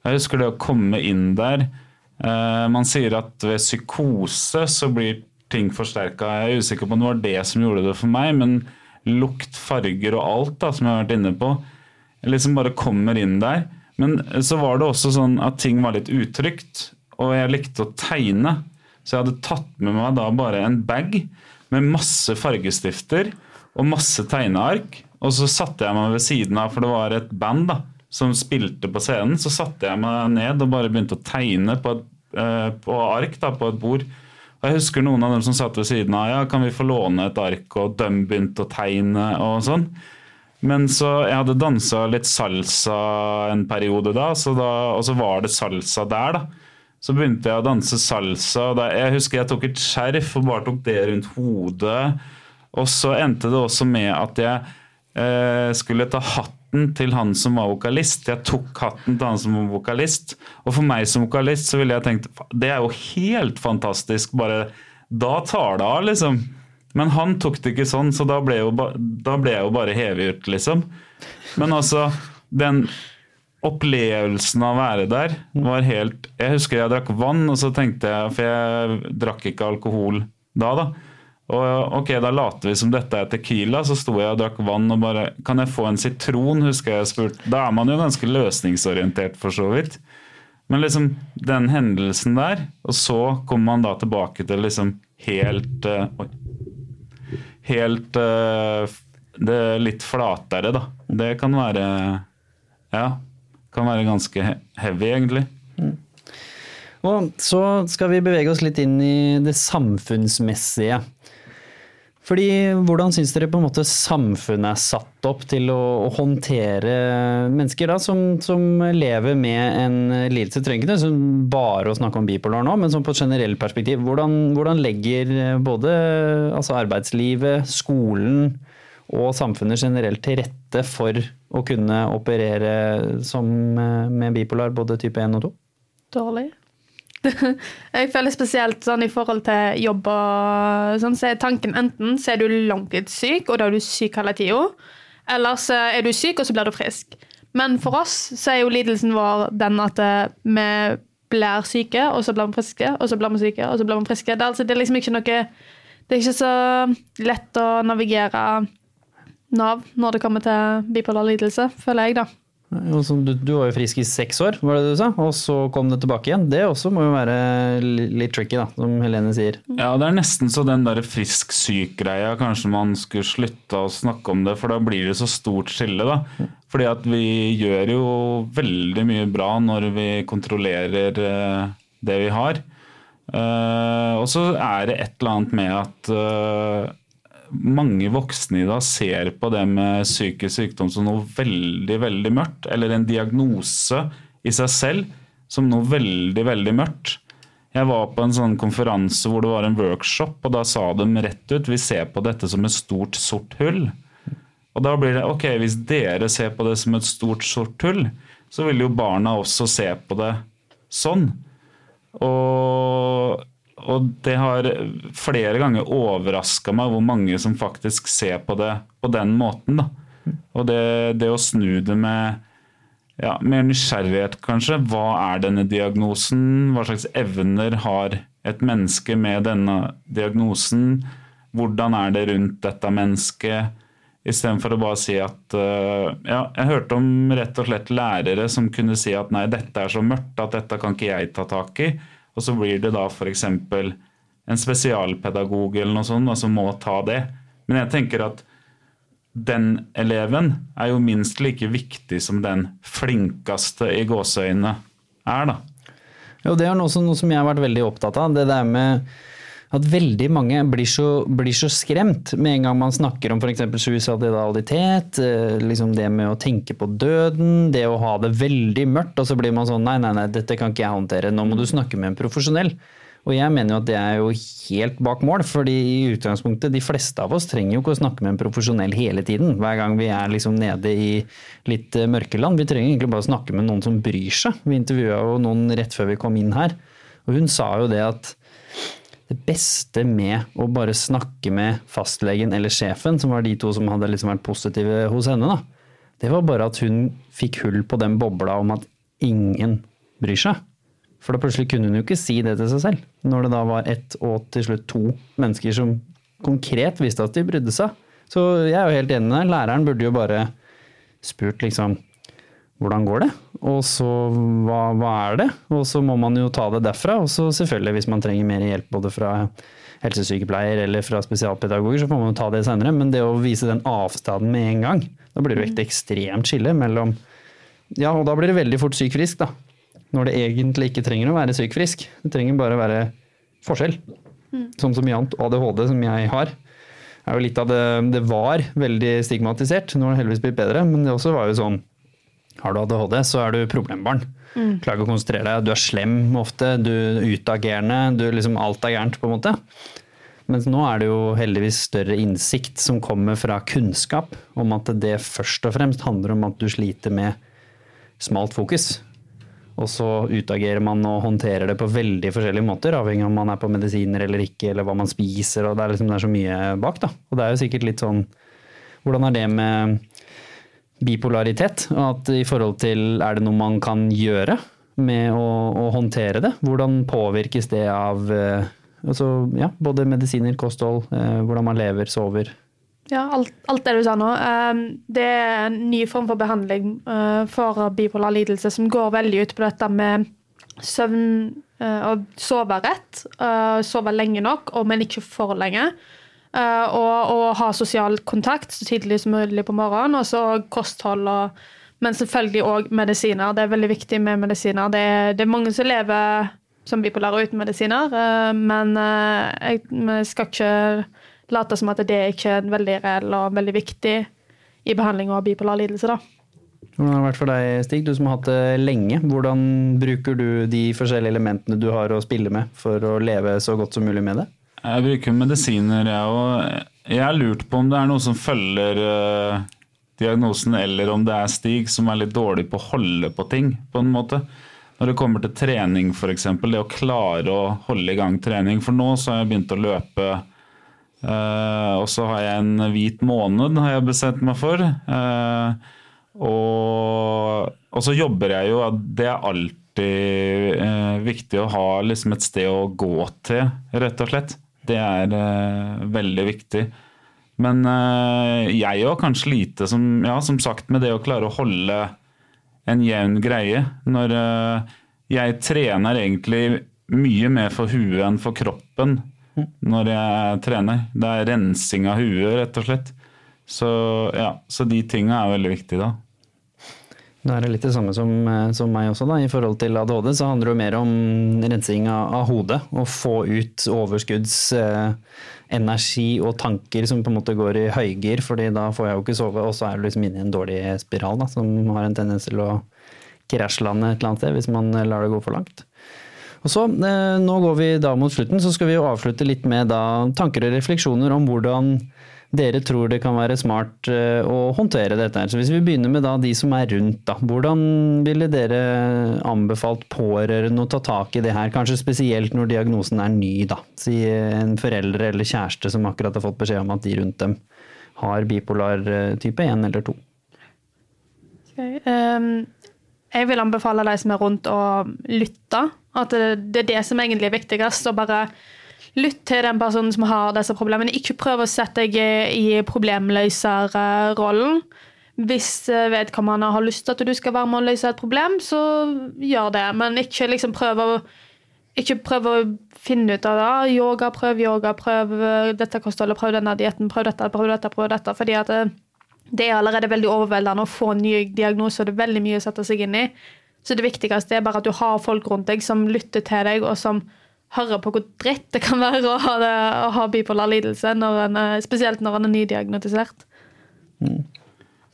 Jeg husker det å komme inn der Eh, man sier at ved psykose så blir ting forsterka. Jeg er usikker på om det var det som gjorde det for meg, men lukt, farger og alt da, som jeg har vært inne på, liksom bare kommer inn der. Men så var det også sånn at ting var litt utrygt, og jeg likte å tegne. Så jeg hadde tatt med meg da bare en bag med masse fargestifter og masse tegneark. Og så satte jeg meg ved siden av, for det var et band da, som spilte på scenen. Så satte jeg meg ned og bare begynte å tegne på, et, eh, på ark da, på et bord. Og jeg husker noen av dem som satt ved siden av. Ja, kan vi få låne et ark? Og de begynte å tegne og sånn. Men så Jeg hadde dansa litt salsa en periode da, da, og så var det salsa der, da. Så begynte jeg å danse salsa. da, Jeg husker jeg tok et skjerf og bare tok det rundt hodet. Og så endte det også med at jeg eh, skulle ta hatten til han som var vokalist. Jeg tok hatten til han som var vokalist. Og for meg som vokalist så ville jeg tenkt det er jo helt fantastisk. Bare da tar det av, liksom. Men han tok det ikke sånn, så da ble, jo ba, da ble jeg jo bare hevet ut, liksom. Men altså, den opplevelsen av å være der var helt Jeg husker jeg drakk vann, og så tenkte jeg For jeg drakk ikke alkohol da, da. Og ok, da later vi som dette er tequila, så sto jeg og drakk vann og bare Kan jeg få en sitron? husker jeg spurt. Da er man jo ganske løsningsorientert, for så vidt. Men liksom den hendelsen der, og så kommer man da tilbake til liksom helt uh, Oi. Helt uh, det litt flatere, da. Det kan være Ja. Kan være ganske heavy, egentlig. Og så skal vi bevege oss litt inn i det samfunnsmessige. Fordi Hvordan syns dere på en måte samfunnet er satt opp til å, håndtere mennesker da, som, som, lever med en lidelse? Trenger ikke bare å snakke om bipolar nå, men som på et generelt perspektiv. Hvordan, hvordan legger både altså arbeidslivet, skolen og samfunnet generelt til rette for å kunne operere som, med bipolar både type 1 og 2? Dårlig. [LAUGHS] Jeg føler spesielt sånn i forhold til jobb og sånn, så er tanken enten så er du langtidssyk, og da er du syk hele tida, eller så er du syk, og så blir du frisk. Men for oss så er jo lidelsen vår den at eh, vi blir syke, og så blir vi friske, og så blir vi syke, og så blir vi friske. Det er, altså, det er liksom ikke noe Det er ikke så lett å navigere Nav når det kommer til bipolar lidelse, føler jeg, da. Du, du, var jo frisk i seks år, var det du sa, og så kom det tilbake igjen. Det også må jo være litt tricky, da, som Helene sier. Ja, det er nesten så den der frisk-syk-greia, kanskje man skulle slutte å snakke om det, for da blir det så stort skille, da. Fordi at vi gjør jo veldig mye bra når vi kontrollerer eh, det vi har. Uh, og så er det et eller annet med at uh, mange voksne i dag ser på det med psykisk sykdom som noe veldig, veldig mørkt. Eller en diagnose i seg selv som noe veldig, veldig mørkt. Jeg var på en sånn konferanse hvor det var en workshop, og da sa de rett ut vi ser på dette som et stort, sort hull. Og da blir det ok, hvis dere ser på det som et stort, sort hull, så vil jo barna også se på det sånn. Og og det har flere ganger overraska meg hvor mange som faktisk ser på det på den måten. Da. Og det, det, å snu det med ja, mer nysgjerrighet, kanskje. Hva er denne diagnosen? Hva slags evner har et menneske med denne diagnosen? Hvordan er det rundt dette mennesket? Istedenfor å bare si at uh, Ja, jeg hørte om rett og slett lærere som kunne si at nei, dette er så mørkt at dette kan ikke jeg ta tak i. Og så blir det da f.eks. en spesialpedagog eller noe sånt som må ta det. Men jeg tenker at den eleven er jo minst like viktig som den flinkeste i gåseøynene er, da. Jo, det er noe som, noe som jeg har vært veldig opptatt av. Det der med at veldig mange blir så, blir så, skremt med en gang man snakker om f.eks. suicidalitet, eh, liksom det med å tenke på døden, det å ha det veldig mørkt, og så blir man sånn nei, nei, nei, dette kan ikke jeg håndtere, nå må du snakke med en profesjonell. Og jeg mener jo at det er jo helt bak mål, fordi i utgangspunktet de fleste av oss trenger jo ikke å snakke med en profesjonell hele tiden, hver gang vi er liksom nede i litt mørke mørkeland. Vi trenger egentlig bare å snakke med noen som bryr seg. Vi intervjua jo noen rett før vi kom inn her, og hun sa jo det at det beste med å bare snakke med fastlegen eller sjefen, som var de to som hadde liksom vært positive hos henne, da, det var bare at hun fikk hull på den bobla om at ingen bryr seg. For da plutselig kunne hun jo ikke si det til seg selv, når det da var ett og til slutt to mennesker som konkret visste at de brydde seg. Så jeg er jo helt enig med deg. Læreren burde jo bare spurt liksom hvordan går det? Og så hva, hva er det? Og så må man jo ta det derfra. Og så selvfølgelig, hvis man trenger mer hjelp både fra helsesykepleier eller fra spesialpedagoger, så får man jo ta det senere. Men det å vise den avstanden med en gang, da blir det jo et ekstremt skille mellom Ja, og da blir det veldig fort syk-frisk, da. Når det egentlig ikke trenger å være syk-frisk. Det trenger bare å være forskjell. Som så mye annet. ADHD, som jeg har, er jo litt av det Det var veldig stigmatisert. Nå har det heldigvis blitt bedre, men det også var jo sånn Har du ADHD, så er du problembarn. Klarer ikke å konsentrere deg. Du er slem ofte. Du er utagerende. Du liksom Alt er gærent, på en måte. Mens nå er det jo heldigvis større innsikt som kommer fra kunnskap om at det først og fremst handler om at du sliter med smalt fokus. Og så utagerer man og håndterer det på veldig forskjellige måter, avhengig av om man er på medisiner eller ikke, eller hva man spiser, og det er, liksom, det er så mye bak, da. Og det er jo sikkert litt sånn Hvordan er det med bipolaritet? At i forhold til Er det noe man kan gjøre med å, å håndtere det? Hvordan påvirkes det av eh, altså, ja, både medisiner, kosthold, eh, hvordan man lever, sover? Ja, alt, alt det du sa nå. Um, det er en ny form for behandling uh, for bipolar lidelse som går veldig ut på dette med søvn uh, og sove rett. Uh, sove lenge nok, men ikke for lenge. Uh, og, og ha sosial kontakt så tidlig som mulig på morgenen. Og så kosthold og Men selvfølgelig òg medisiner. Det er veldig viktig med medisiner. Det er, det er mange som lever som bipolare uten medisiner, uh, men jeg, jeg, skal ikke late som at det ikke er veldig reell og veldig viktig i behandling av bipolar lidelse. da. Hvordan har det vært for deg, Stig, du som har hatt det lenge? Hvordan bruker du de forskjellige elementene du har å spille med for å leve så godt som mulig med det? Jeg bruker medisiner, jeg òg. Jeg har lurt på om det er noe som følger eh, diagnosen, eller om det er Stig som er litt dårlig på å holde på ting, på en måte. Når det kommer til trening, f.eks. Det å klare å holde i gang trening. For nå så har jeg begynt å løpe. Uh, og så har jeg en hvit måned, har jeg bestemt meg for. Uh, og, og så jobber jeg jo Det er alltid viktig å ha liksom et sted å gå til, rett og slett. Det er eh, veldig viktig. Men eh, jeg òg kan slite, som, ja, som sagt, med det å klare å holde en jevn greie. Når eh, jeg trener egentlig mye mer for huet enn for kroppen når jeg trener. Det er rensing av huet, rett og slett. Så, ja, så de tinga er veldig viktige, da. Det er det litt det samme som, eh, som meg også. da, I forhold til ADHD så handler det mer om rensing av, av hodet. Å få ut overskuddsenergi eh, og tanker som på en måte går i høygir, fordi da får jeg jo ikke sove, og så er du liksom inne i en dårlig spiral da, som har en tendens til å krasjlande et eller annet sted hvis man lar det gå for langt. Og så, eh, Nå går vi da mot slutten, så skal vi jo avslutte litt med da tanker og refleksjoner om hvordan dere tror det kan være smart eh, å håndtere dette. her. Så Hvis vi begynner med de som er rundt, da. Hvordan ville dere anbefalt pårørende å ta tak i det her? Kanskje spesielt når diagnosen er ny, da. Si en foreldre eller kjæreste som akkurat har fått beskjed om at de rundt dem har bipolar eh, type 1 eller 2. Okay. Um, jeg vil anbefale de som er rundt, å lytte. At det, det er det som egentlig er viktigst. Å bare lytte til den personen som har disse problemene. Ikke prøv å sette deg i problemløserrollen. Hvis eh, vedkommende har lyst til at du skal være med å løse et problem, så gjør det. Men ikke liksom prøv å ikke prøv å finne ut av det. Yoga, prøv yoga, prøv eh, dette kostholdet, prøv denne dietten, prøv dette, prøv dette, prøv dette. Fordi at det, det er allerede veldig overveldende å få en ny diagnose, og det er veldig mye å sette seg inn i. Så det viktigste er bare at du har folk rundt deg som lytter til deg, og som hører på hvor dritt det kan være å ha, det, å ha bipolar lidelse, når en, er- spesielt når en er nydiagnotisert.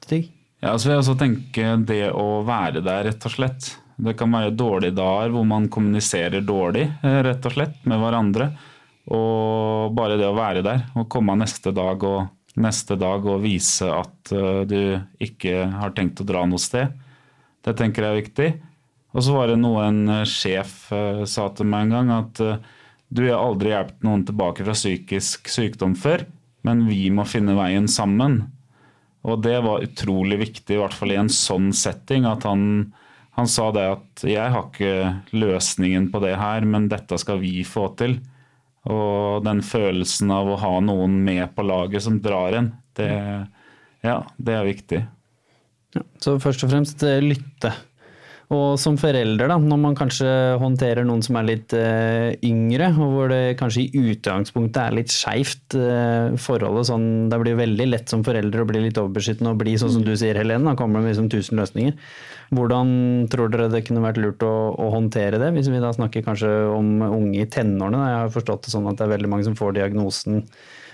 Stig? Ja, så vil jeg også tenke det å være der, rett og slett. Det kan være dårlige dager hvor man kommuniserer dårlig, eh, rett og slett, med hverandre. Og bare det å være der, og komme neste dag og neste dag og vise at eh, du ikke har tenkt å dra noe sted. Det tenker jeg er viktig. Og så var det noe en eh, sjef eh, sa til meg en gang, at eh, du har aldri hjulpet noen tilbake fra psykisk sykdom før, men vi må finne veien sammen. Og det var utrolig viktig, i hvert fall i en sånn setting, at han, Han sa det at 'jeg har ikke løsningen på det her, men dette skal vi få til'. Og den følelsen av å ha noen med på laget som drar en, det, ja, det er viktig. Ja, så først og fremst lytte. Og som forelder, da, når man kanskje håndterer noen som er litt uh, yngre, og hvor det kanskje i utgangspunktet er litt skeivt uh, forholdet sånn Det blir veldig lett som forelder å bli litt overbeskyttende og bli sånn som du sier, Helene. Da kommer det liksom tusen løsninger. Hvordan tror dere det kunne vært lurt å, å håndtere det, hvis vi da snakker kanskje om unge i tenårene? Jeg har forstått det sånn at det er veldig mange som får diagnosen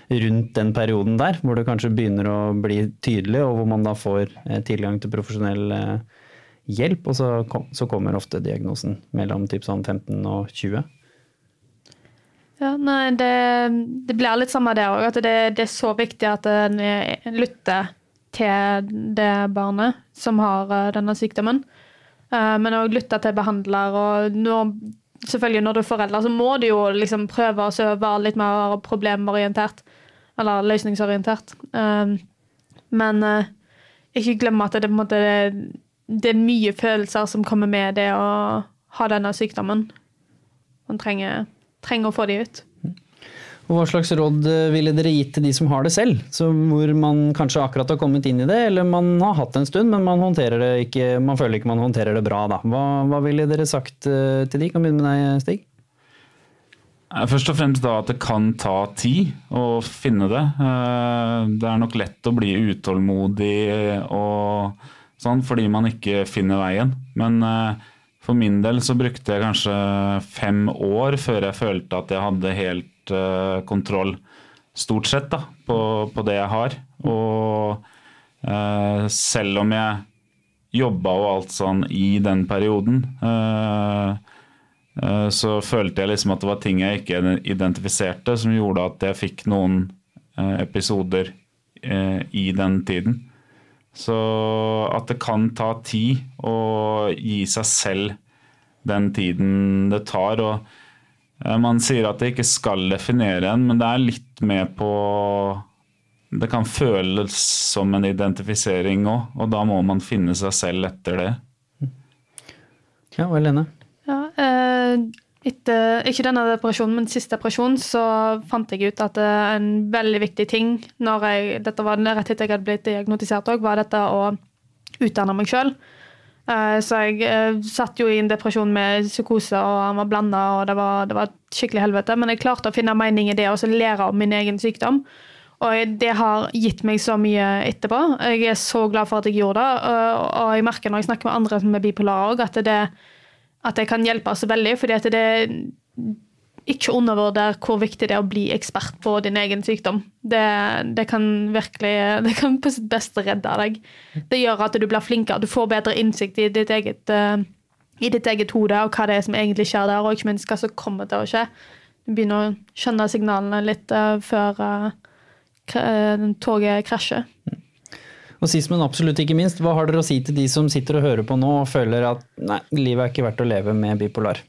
rundt den perioden der, hvor det kanskje begynner å bli tydelig, og hvor man da får eh, tilgang til profesjonell eh, hjelp, og så, kom, så kommer ofte diagnosen mellom typ sånn 15 og 20. Ja, nei, det, det blir litt samme der òg, at det, det, er så viktig at en lytter til det barnet som har eh, denne sykdommen. Eh, men òg lytte til behandler. og når, selvfølgelig når du er forelder, så må du jo liksom prøve å være litt mer problemorientert. Eller løsningsorientert. Eh, men ikke glemme at det, på en måte, det er mye følelser som kommer med det å ha denne sykdommen. Man trenger, trenger å få de ut. Og Hva slags råd eh, ville dere gitt til de som har det selv? Så hvor man kanskje akkurat har kommet inn i det, eller man har hatt det en stund, men man, det ikke, man føler ikke man håndterer det bra. Da. Hva, hva ville dere sagt eh, til de? Kan begynne med deg, Stig. Først og fremst da at det kan ta tid å finne det. Eh, det er nok lett å bli utålmodig og sånn fordi man ikke finner veien. Men for min del så brukte jeg kanskje fem år før jeg følte at jeg hadde helt uh, kontroll, stort sett, da, på, på, det jeg har. Og uh, selv om jeg jobba og alt sånn i den perioden, uh, så følte jeg liksom at det var ting jeg ikke identifiserte, som gjorde at jeg fikk noen episoder i den tiden. Så at det kan ta tid å gi seg selv den tiden det tar. og Eh, man sier at det ikke skal definere en, men det er litt med på Det kan føles som en identifisering òg, og da må man finne seg selv etter det. Ja, og Helene? Ja, eh, etter, ikke denne depresjonen, men siste depresjon, så fant jeg ut at en veldig viktig ting når jeg, dette var rett etter jeg hadde blitt diagnotisert òg, var dette å utdanne meg sjøl. Eh, så jeg eh, satt jo i en depresjon med psykose, og han var blanda, og det var, det var skikkelig helvete. Men jeg klarte å finne mening i det og lære om min egen sykdom. Og det har gitt meg så mye etterpå. Jeg er så glad for at jeg gjorde det. Og jeg merker når jeg snakker med andre som er bipolare òg, at, at det kan hjelpe oss veldig. fordi at det ikke undervurder hvor viktig det er å bli ekspert på din egen sykdom. Det, det, kan virkelig [LAUGHS] det kan på sitt beste redde deg. Det gjør at du blir flinkere, du får bedre innsikt i ditt eget, uh, i ditt eget hode og hva det er som egentlig skjer der, og ikke minst hva som kommer til å skje. Du begynner å skjønne signalene litt uh, før uh, toget krasjer. Og sist, men absolutt ikke minst, hva har dere å si til de som sitter og hører på nå og føler at nei, livet er ikke verdt å leve med bipolar?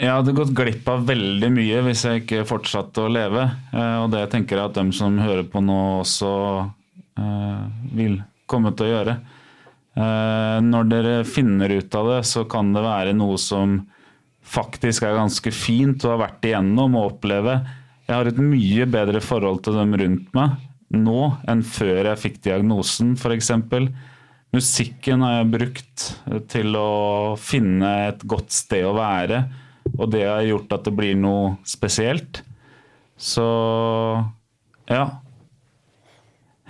Jeg hadde gått glipp av veldig mye hvis jeg ikke fortsatte å leve. Eh, og det tenker jeg at dem som hører på nå også eh, vil komme til å gjøre. Eh, når dere finner ut av det, så kan det være noe som faktisk er ganske fint å ha vært igjennom og oppleve. Jeg har et mye bedre forhold til dem rundt meg nå enn før jeg fikk diagnosen, f.eks. Musikken har jeg brukt til å finne et godt sted å være og det har gjort at det blir noe spesielt. Så ja.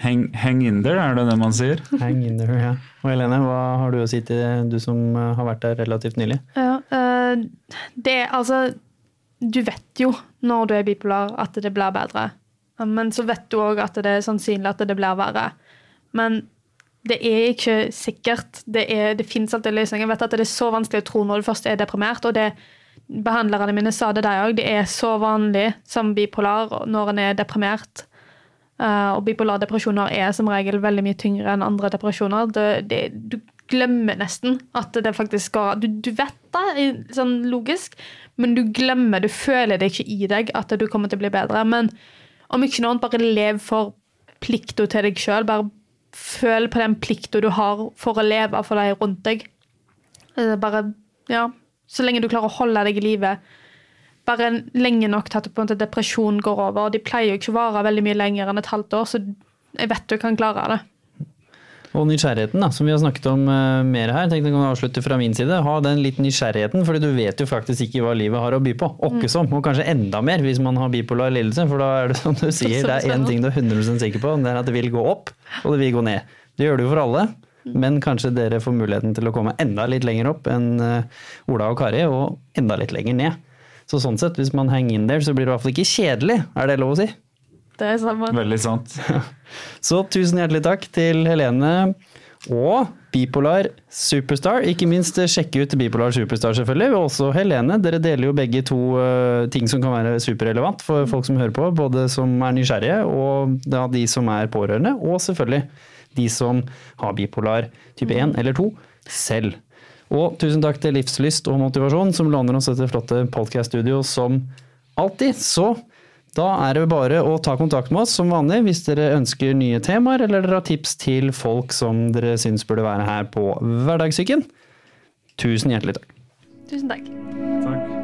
Hang, hang, in there, er det det man sier? [LAUGHS] Hang in there, ja. Og Helene, hva har du å si til du som eh, har vært der relativt nylig? Ja, uh, det altså Du vet jo når du er bipolar at det blir bedre. Men så vet du òg at det er sannsynlig at det blir verre. Men det er ikke sikkert. Det, er, det fins alltid løsninger. Jeg vet at det er så vanskelig å tro når du først er deprimert. og det behandlerne mine sa det, de òg. Det er så vanlig som bipolar når en er deprimert. Uh, og bipolar depresjoner er som regel veldig mye tyngre enn andre depresjoner. Det, det, du glemmer nesten at det faktisk går Du, du vet det, sånn logisk, men du glemmer, du føler det ikke i deg at du kommer til å bli bedre. Men om ikke noe annet, bare lev for plikta til deg sjøl. Bare føl på den plikta du har for å leve for de rundt deg. Eh, Bare, ja, Så lenge du klarer å holde deg i live. Bare lenge nok til at depresjonen går over. og De pleier jo ikke å vare veldig mye lenger enn et halvt år, så jeg vet du kan klare det. Og nysgjerrigheten, da, som vi har snakket om uh, mer her. tenkte jeg kan avslutte fra min side. Ha den litt nysgjerrigheten, fordi du vet jo faktisk ikke hva livet har å by på. Åkke som, og kanskje enda mer hvis man har bipolar lidelse. For da er det som du [LAUGHS] sier, det er én ting du er 100 sikker på, det er at det vil gå opp, og det vil gå ned. Det gjør det jo for alle. Men kanskje dere får muligheten til å komme enda litt lenger opp enn uh, Ola og Kari, og enda litt lenger ned. Så sånn sett, hvis man henger in there, så blir det i hvert fall ikke kjedelig. Er det lov å si? Det er. Veldig sant. [LAUGHS] Så tusen hjertelig takk til Helene og Bipolar Superstar. Ikke minst sjekke ut Bipolar Superstar, selvfølgelig. Og også Helene. Dere deler jo begge to eh, ting som kan være superrelevant for folk som hører på. Både som er nysgjerrige, og da de som er pårørende. Og selvfølgelig de som har bipolar type 1 eller 2 selv. Og tusen takk til Livslyst og Motivasjon, som låner oss dette flotte podcast-studio som alltid. Så da er det bare å ta kontakt med oss som vanlig hvis dere ønsker nye temaer, eller dere har tips til folk som dere syns burde være her på Hverdagssyken. Tusen hjertelig takk. Tusen takk.